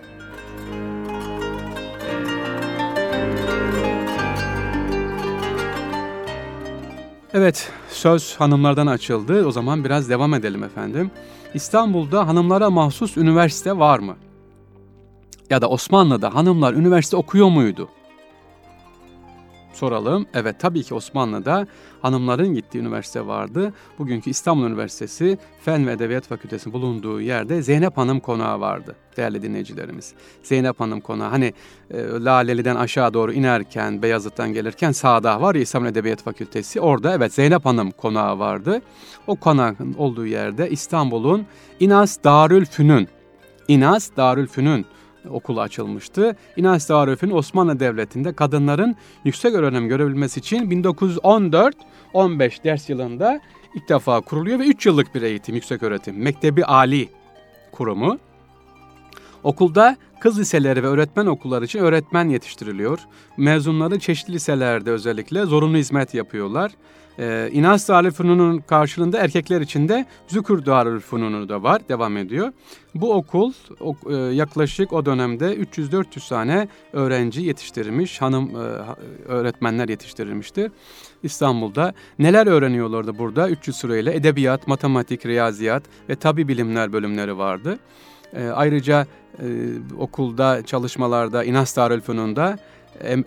Evet, söz hanımlardan açıldı. O zaman biraz devam edelim efendim. İstanbul'da hanımlara mahsus üniversite var mı? Ya da Osmanlı'da hanımlar üniversite okuyor muydu? Soralım. Evet tabii ki Osmanlı'da hanımların gittiği üniversite vardı. Bugünkü İstanbul Üniversitesi Fen ve Edebiyat Fakültesi bulunduğu yerde Zeynep Hanım Konağı vardı değerli dinleyicilerimiz. Zeynep Hanım Konağı hani e, Laleli'den aşağı doğru inerken Beyazıt'tan gelirken sağda var ya İstanbul Edebiyat Fakültesi orada evet Zeynep Hanım Konağı vardı. O konağın olduğu yerde İstanbul'un İnas Darülfünun İnas Darülfünun okulu açılmıştı. İnanç Darülfün Osmanlı Devleti'nde kadınların yüksek öğrenim görebilmesi için 1914-15 ders yılında ilk defa kuruluyor ve 3 yıllık bir eğitim, yüksek öğretim. Mektebi Ali kurumu. Okulda kız liseleri ve öğretmen okulları için öğretmen yetiştiriliyor. Mezunları çeşitli liselerde özellikle zorunlu hizmet yapıyorlar. Ee, İnas Darülfünun'un karşılığında erkekler için de Zükür Darülfünunu da var, devam ediyor. Bu okul o, e, yaklaşık o dönemde 300-400 tane öğrenci yetiştirmiş, hanım e, öğretmenler yetiştirilmiştir. İstanbul'da neler öğreniyorlardı burada? 300 süreyle edebiyat, matematik, riyaziyat ve tabi bilimler bölümleri vardı. E, ayrıca e, okulda çalışmalarda İnas Darülfünun'da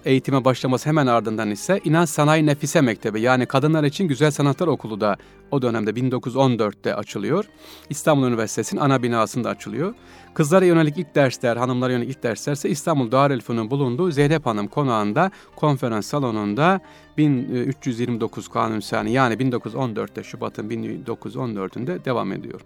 eğitime başlaması hemen ardından ise İnanç Sanayi Nefise Mektebi yani kadınlar için Güzel Sanatlar Okulu da o dönemde 1914'te açılıyor. İstanbul Üniversitesi'nin ana binasında açılıyor. Kızlara yönelik ilk dersler, hanımlara yönelik ilk dersler ise İstanbul Darülfünun bulunduğu Zeynep Hanım konağında konferans salonunda 1329 Kanuni yani 1914'te Şubat'ın 1914'ünde devam ediyor.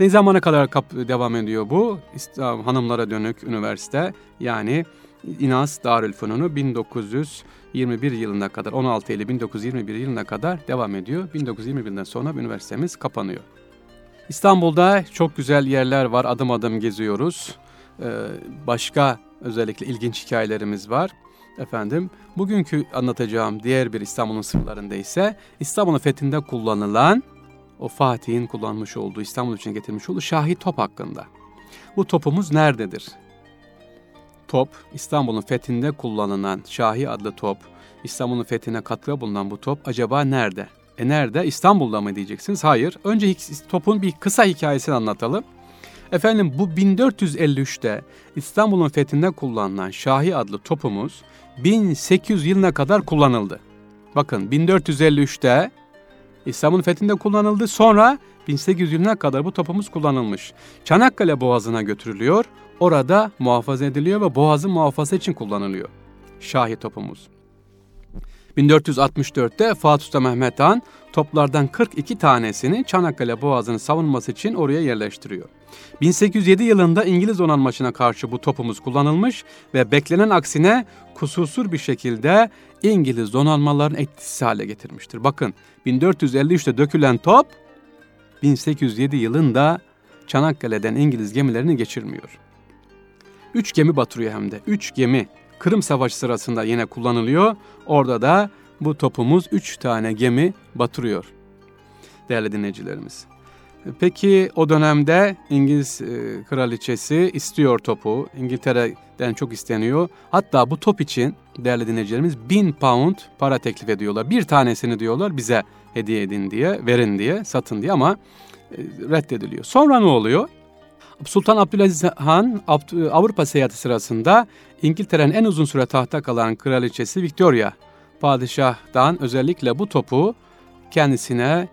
Ne zamana kadar devam ediyor bu? Hanımlara dönük üniversite yani İnas Darülfünun'u 1921 yılına kadar 16 Eylül 1921 yılına kadar devam ediyor. 1921'den sonra üniversitemiz kapanıyor. İstanbul'da çok güzel yerler var. Adım adım geziyoruz. Ee, başka özellikle ilginç hikayelerimiz var. Efendim, bugünkü anlatacağım diğer bir İstanbul'un sırlarında ise İstanbul'un fethinde kullanılan o Fatih'in kullanmış olduğu İstanbul için getirmiş olduğu Şahi top hakkında. Bu topumuz nerededir? Top, İstanbul'un fethinde kullanılan Şahi adlı top, İstanbul'un fethine katkıda bulunan bu top acaba nerede? E nerede? İstanbul'da mı diyeceksiniz? Hayır. Önce topun bir kısa hikayesini anlatalım. Efendim bu 1453'te İstanbul'un fethinde kullanılan Şahi adlı topumuz 1800 yılına kadar kullanıldı. Bakın 1453'te İstanbul'un fethinde kullanıldı. Sonra 1800 yılına kadar bu topumuz kullanılmış. Çanakkale Boğazı'na götürülüyor orada muhafaza ediliyor ve boğazın muhafaza için kullanılıyor. Şahi topumuz. 1464'te Fatih Sultan Mehmet Han toplardan 42 tanesini Çanakkale Boğazı'nı savunması için oraya yerleştiriyor. 1807 yılında İngiliz donanmasına karşı bu topumuz kullanılmış ve beklenen aksine kusursuz bir şekilde İngiliz donanmaların etkisiz hale getirmiştir. Bakın 1453'te dökülen top 1807 yılında Çanakkale'den İngiliz gemilerini geçirmiyor. Üç gemi batırıyor hem de. Üç gemi Kırım Savaşı sırasında yine kullanılıyor. Orada da bu topumuz üç tane gemi batırıyor. Değerli dinleyicilerimiz. Peki o dönemde İngiliz e, kraliçesi istiyor topu. İngiltere'den çok isteniyor. Hatta bu top için değerli dinleyicilerimiz bin pound para teklif ediyorlar. Bir tanesini diyorlar bize hediye edin diye, verin diye, satın diye ama e, reddediliyor. Sonra ne oluyor? Sultan Abdülaziz Han Avrupa seyahati sırasında İngiltere'nin en uzun süre tahta kalan kraliçesi Victoria padişahdan özellikle bu topu kendisine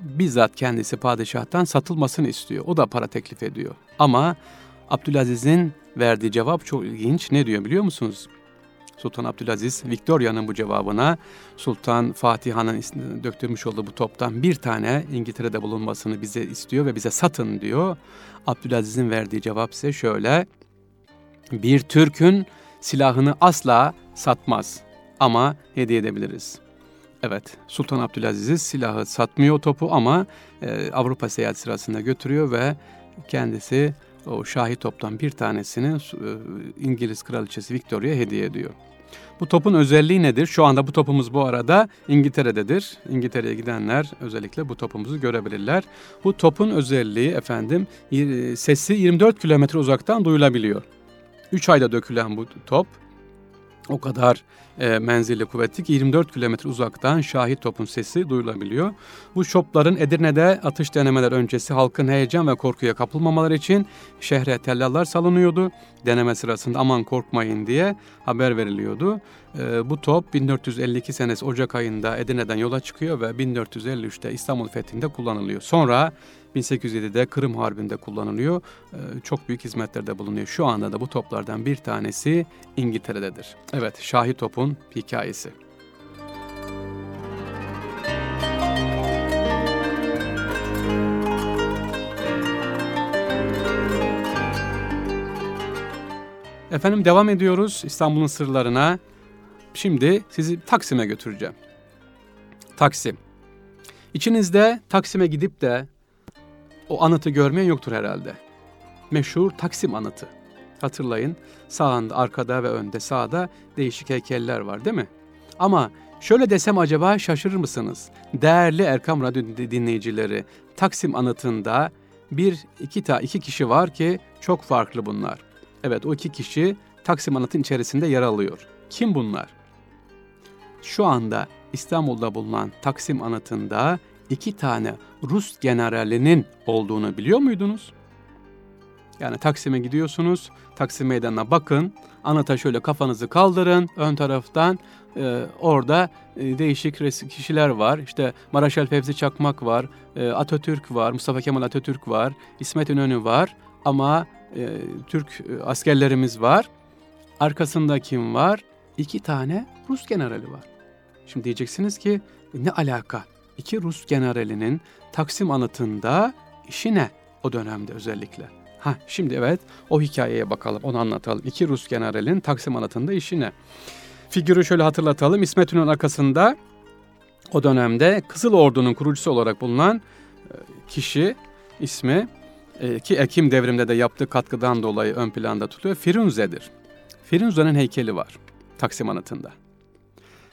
bizzat kendisi padişahtan satılmasını istiyor. O da para teklif ediyor. Ama Abdülaziz'in verdiği cevap çok ilginç. Ne diyor biliyor musunuz? Sultan Abdülaziz Victoria'nın bu cevabına Sultan Fatih Han'ın döktürmüş olduğu bu toptan bir tane İngiltere'de bulunmasını bize istiyor ve bize satın diyor. Abdülaziz'in verdiği cevap ise şöyle. Bir Türk'ün silahını asla satmaz ama hediye edebiliriz. Evet, Sultan Abdülaziz silahı satmıyor topu ama e, Avrupa seyahati sırasında götürüyor ve kendisi o şahi toptan bir tanesini e, İngiliz kraliçesi Victoria'ya hediye ediyor. Bu topun özelliği nedir? Şu anda bu topumuz bu arada İngiltere'dedir. İngiltere'ye gidenler özellikle bu topumuzu görebilirler. Bu topun özelliği efendim sesi 24 kilometre uzaktan duyulabiliyor. 3 ayda dökülen bu top o kadar e, menzilli kuvvetli ki 24 kilometre uzaktan şahit topun sesi duyulabiliyor. Bu şopların Edirne'de atış denemeler öncesi halkın heyecan ve korkuya kapılmamaları için şehre tellallar salınıyordu. Deneme sırasında aman korkmayın diye haber veriliyordu. E, bu top 1452 senesi Ocak ayında Edirne'den yola çıkıyor ve 1453'te İstanbul fethinde kullanılıyor. Sonra 1807'de Kırım Harbi'nde kullanılıyor. Ee, çok büyük hizmetlerde bulunuyor. Şu anda da bu toplardan bir tanesi İngiltere'dedir. Evet, Şahi Top'un hikayesi. Efendim devam ediyoruz İstanbul'un sırlarına. Şimdi sizi Taksim'e götüreceğim. Taksim. İçinizde Taksim'e gidip de o anıtı görmeyen yoktur herhalde. meşhur Taksim anıtı. Hatırlayın sağında, arkada ve önde sağda değişik heykeller var değil mi? Ama şöyle desem acaba şaşırır mısınız? Değerli Erkam Radyo dinleyicileri, Taksim anıtında bir iki ta iki kişi var ki çok farklı bunlar. Evet o iki kişi Taksim anıtın içerisinde yer alıyor. Kim bunlar? Şu anda İstanbul'da bulunan Taksim anıtında iki tane Rus generalinin olduğunu biliyor muydunuz? Yani Taksim'e gidiyorsunuz, Taksim Meydanı'na bakın, anıta şöyle kafanızı kaldırın, ön taraftan e, orada e, değişik kişiler var. İşte Maraşal Fevzi Çakmak var, e, Atatürk var, Mustafa Kemal Atatürk var, İsmet İnönü var ama e, Türk e, askerlerimiz var. Arkasında kim var? İki tane Rus generali var. Şimdi diyeceksiniz ki ne alaka? İki Rus generalinin Taksim anıtında işi ne o dönemde özellikle? Ha şimdi evet o hikayeye bakalım onu anlatalım. İki Rus generalin Taksim anıtında işi ne? Figürü şöyle hatırlatalım. İsmet İnönü'nün arkasında o dönemde Kızıl Ordu'nun kurucusu olarak bulunan e, kişi ismi e, ki Ekim devrimde de yaptığı katkıdan dolayı ön planda tutuyor. Firunze'dir. Firunze'nin heykeli var Taksim Anıtı'nda.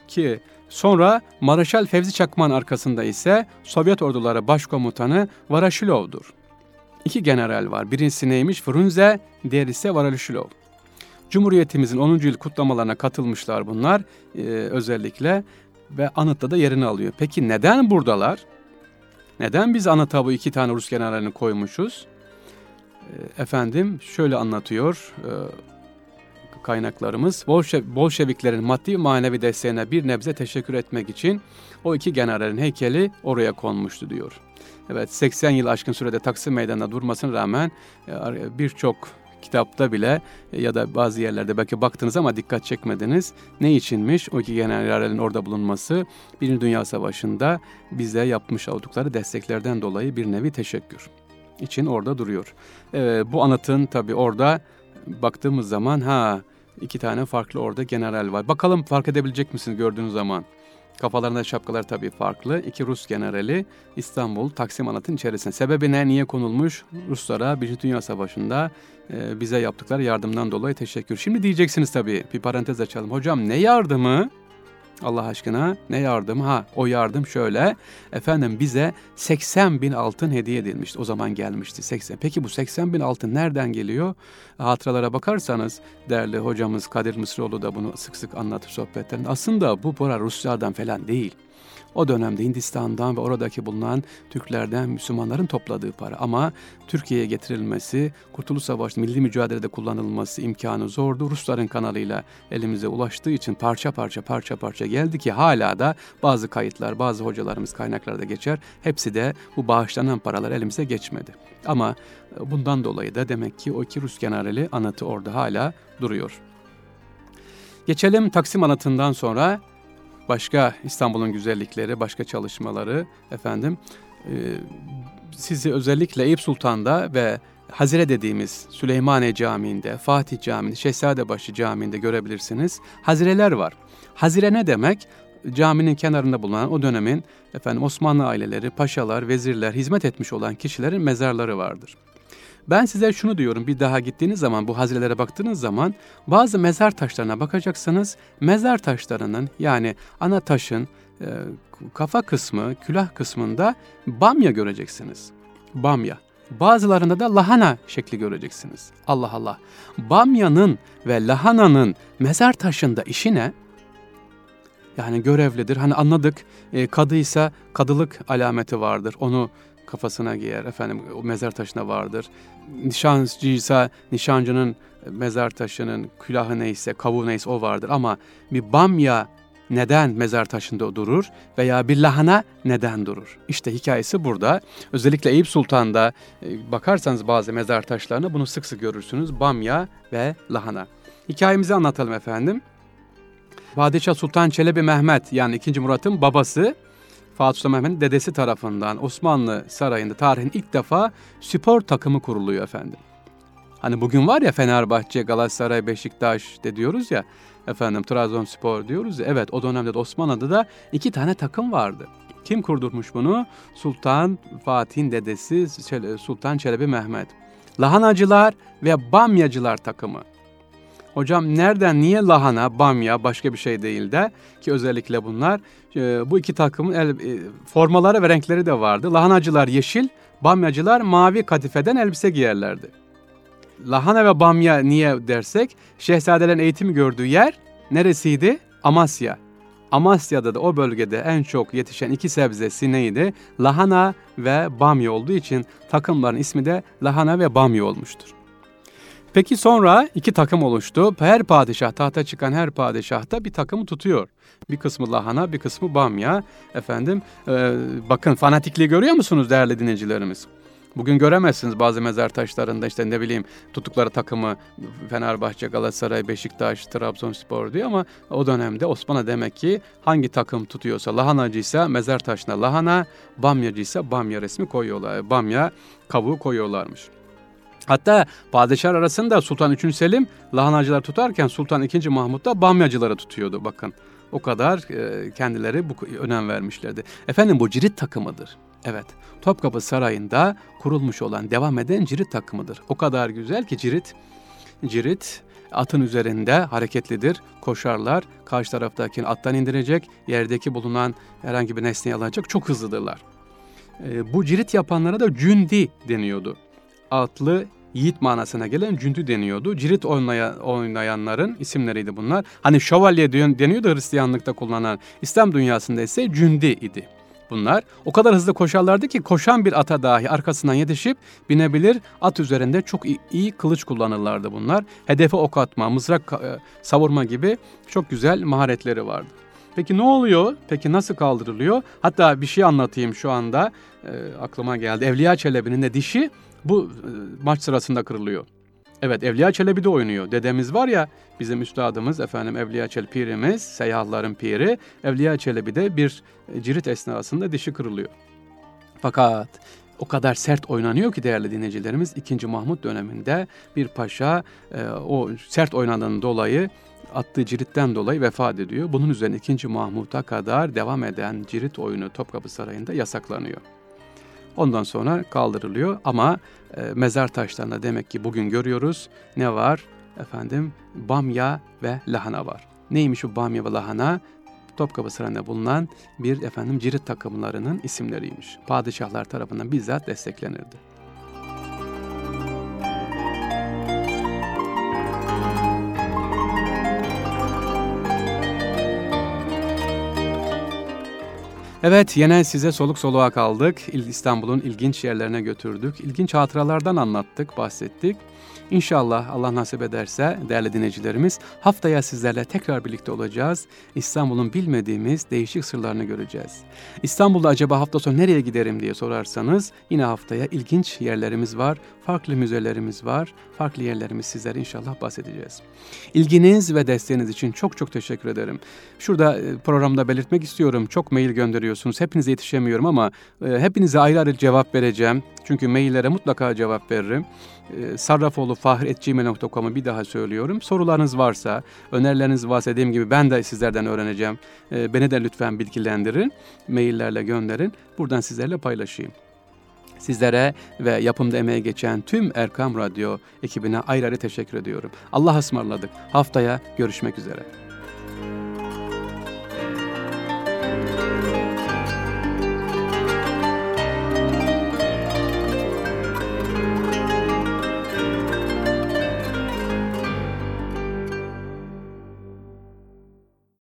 Ki sonra Maraşal Fevzi Çakman arkasında ise Sovyet orduları başkomutanı Varaşilov'dur. İki general var. Birincisi neymiş? Frunze, diğeri ise Varaşilov. Cumhuriyetimizin 10. yıl kutlamalarına katılmışlar bunlar e, özellikle ve anıtta da yerini alıyor. Peki neden buradalar? Neden biz anıta bu iki tane Rus generalini koymuşuz? E, efendim şöyle anlatıyor e, kaynaklarımız. Bolşe, Bolşeviklerin maddi manevi desteğine bir nebze teşekkür etmek için o iki generalin heykeli oraya konmuştu diyor. Evet 80 yıl aşkın sürede Taksim Meydanı'nda durmasına rağmen e, birçok kitapta bile ya da bazı yerlerde belki baktınız ama dikkat çekmediniz. Ne içinmiş? O iki generallerin orada bulunması Birinci Dünya Savaşı'nda bize yapmış oldukları desteklerden dolayı bir nevi teşekkür için orada duruyor. Ee, bu anıtın tabi orada baktığımız zaman ha iki tane farklı orada general var. Bakalım fark edebilecek misiniz gördüğünüz zaman? Kafalarında şapkalar tabii farklı. İki Rus generali İstanbul Taksim Anıt'ın içerisinde. Sebebi ne? Niye konulmuş? Ruslara Birinci Dünya Savaşı'nda e, bize yaptıkları yardımdan dolayı teşekkür. Şimdi diyeceksiniz tabii bir parantez açalım. Hocam ne yardımı? Allah aşkına ne yardım? Ha o yardım şöyle. Efendim bize 80 bin altın hediye edilmişti. O zaman gelmişti 80. Peki bu 80 bin altın nereden geliyor? Hatıralara bakarsanız değerli hocamız Kadir Mısıroğlu da bunu sık sık anlatır sohbetlerinde. Aslında bu para Rusya'dan falan değil. O dönemde Hindistan'dan ve oradaki bulunan Türklerden Müslümanların topladığı para. Ama Türkiye'ye getirilmesi, Kurtuluş Savaşı milli mücadelede kullanılması imkanı zordu. Rusların kanalıyla elimize ulaştığı için parça parça parça parça geldi ki hala da bazı kayıtlar, bazı hocalarımız kaynaklarda geçer. Hepsi de bu bağışlanan paralar elimize geçmedi. Ama e, bundan dolayı da demek ki o iki Rus generali anıtı orada hala duruyor. Geçelim Taksim anıtından sonra başka İstanbul'un güzellikleri, başka çalışmaları efendim e, sizi özellikle Eyüp Sultan'da ve Hazire dediğimiz Süleymaniye Camii'nde, Fatih Camii'nde, Şehzadebaşı Camii'nde görebilirsiniz. Hazireler var. Hazire ne demek? Caminin kenarında bulunan o dönemin efendim Osmanlı aileleri, paşalar, vezirler, hizmet etmiş olan kişilerin mezarları vardır. Ben size şunu diyorum bir daha gittiğiniz zaman bu hazirelere baktığınız zaman bazı mezar taşlarına bakacaksınız. Mezar taşlarının yani ana taşın e, kafa kısmı, külah kısmında bamya göreceksiniz. Bamya. Bazılarında da lahana şekli göreceksiniz. Allah Allah. Bamyanın ve lahananın mezar taşında işi ne? Yani görevlidir. Hani anladık. E, kadıysa kadılık alameti vardır. Onu kafasına giyer. Efendim o mezar taşına vardır. Nişancıysa nişancının mezar taşının külahı neyse, kavuğu neyse o vardır. Ama bir bamya neden mezar taşında durur veya bir lahana neden durur? İşte hikayesi burada. Özellikle Eyüp Sultan'da e, bakarsanız bazı mezar taşlarına bunu sık sık görürsünüz. Bamya ve lahana. Hikayemizi anlatalım efendim. Padişah Sultan Çelebi Mehmet yani 2. Murat'ın babası Fatih Sultan Mehmet'in dedesi tarafından Osmanlı Sarayı'nda tarihin ilk defa spor takımı kuruluyor efendim. Hani bugün var ya Fenerbahçe, Galatasaray, Beşiktaş de diyoruz ya efendim Trabzonspor diyoruz ya evet o dönemde de Osmanlı'da da iki tane takım vardı. Kim kurdurmuş bunu? Sultan Fatih'in dedesi Sultan Çelebi Mehmet. Lahanacılar ve bamyacılar takımı. Hocam nereden, niye lahana, bamya başka bir şey değil de ki özellikle bunlar e, bu iki takımın el, e, formaları ve renkleri de vardı. Lahanacılar yeşil, bamyacılar mavi katifeden elbise giyerlerdi. Lahana ve bamya niye dersek şehzadelerin eğitimi gördüğü yer neresiydi? Amasya. Amasya'da da o bölgede en çok yetişen iki sebzesi neydi? Lahana ve bamya olduğu için takımların ismi de lahana ve bamya olmuştur. Peki sonra iki takım oluştu. Her padişah, tahta çıkan her padişah da bir takımı tutuyor. Bir kısmı lahana, bir kısmı bamya. Efendim, e, bakın fanatikliği görüyor musunuz değerli dinleyicilerimiz? Bugün göremezsiniz bazı mezar taşlarında işte ne bileyim tutukları takımı Fenerbahçe, Galatasaray, Beşiktaş, Trabzonspor diyor ama o dönemde Osmanlı demek ki hangi takım tutuyorsa lahanacıysa mezar taşına lahana, bamyacıysa bamya resmi koyuyorlar. Bamya kavuğu koyuyorlarmış. Hatta padişah arasında Sultan 3. Selim lahanacılar tutarken Sultan 2. Mahmut da bamyacıları tutuyordu bakın. O kadar e, kendileri bu önem vermişlerdi. Efendim bu cirit takımıdır. Evet, Topkapı Sarayı'nda kurulmuş olan, devam eden cirit takımıdır. O kadar güzel ki cirit, cirit atın üzerinde hareketlidir, koşarlar, karşı taraftakini attan indirecek, yerdeki bulunan herhangi bir nesneyi alacak, çok hızlıdırlar. E, bu cirit yapanlara da cündi deniyordu. Atlı yiğit manasına gelen cündü deniyordu. Cirit oynaya, oynayanların isimleriydi bunlar. Hani şövalye deniyordu Hristiyanlıkta kullanılan. İslam dünyasında ise cündi idi bunlar. O kadar hızlı koşarlardı ki koşan bir ata dahi arkasından yetişip binebilir. At üzerinde çok iyi, iyi kılıç kullanırlardı bunlar. Hedefe ok atma, mızrak e, savurma gibi çok güzel maharetleri vardı. Peki ne oluyor? Peki nasıl kaldırılıyor? Hatta bir şey anlatayım şu anda. E, aklıma geldi. Evliya Çelebi'nin de dişi bu e, maç sırasında kırılıyor. Evet Evliya Çelebi de oynuyor. Dedemiz var ya bizim üstadımız efendim Evliya Çelebi pirimiz, seyyahların piri. Evliya Çelebi de bir e, cirit esnasında dişi kırılıyor. Fakat o kadar sert oynanıyor ki değerli dinleyicilerimiz 2. Mahmut döneminde bir paşa e, o sert oynadığından dolayı attığı ciritten dolayı vefat ediyor. Bunun üzerine 2. Mahmut'a kadar devam eden cirit oyunu Topkapı Sarayı'nda yasaklanıyor. Ondan sonra kaldırılıyor ama e, mezar taşlarında demek ki bugün görüyoruz ne var? Efendim bamya ve lahana var. Neymiş bu bamya ve lahana? Topkapı Sarayı'nda bulunan bir efendim cirit takımlarının isimleriymiş. Padişahlar tarafından bizzat desteklenirdi. Evet yine size soluk soluğa kaldık. İstanbul'un ilginç yerlerine götürdük. İlginç hatıralardan anlattık, bahsettik. İnşallah Allah nasip ederse değerli dinleyicilerimiz haftaya sizlerle tekrar birlikte olacağız. İstanbul'un bilmediğimiz değişik sırlarını göreceğiz. İstanbul'da acaba hafta sonu nereye giderim diye sorarsanız yine haftaya ilginç yerlerimiz var, farklı müzelerimiz var, farklı yerlerimiz sizlere inşallah bahsedeceğiz. İlginiz ve desteğiniz için çok çok teşekkür ederim. Şurada e, programda belirtmek istiyorum. Çok mail gönderiyorsunuz. Hepinize yetişemiyorum ama e, hepinize ayrı ayrı cevap vereceğim. Çünkü maillere mutlaka cevap veririm. E, sarrafoğlu.fahir.gmail.com'u bir daha söylüyorum. Sorularınız varsa, önerileriniz varsa dediğim gibi ben de sizlerden öğreneceğim. Beni de lütfen bilgilendirin. Maillerle gönderin. Buradan sizlerle paylaşayım. Sizlere ve yapımda emeği geçen tüm Erkam Radyo ekibine ayrı ayrı teşekkür ediyorum. Allah ısmarladık. Haftaya görüşmek üzere.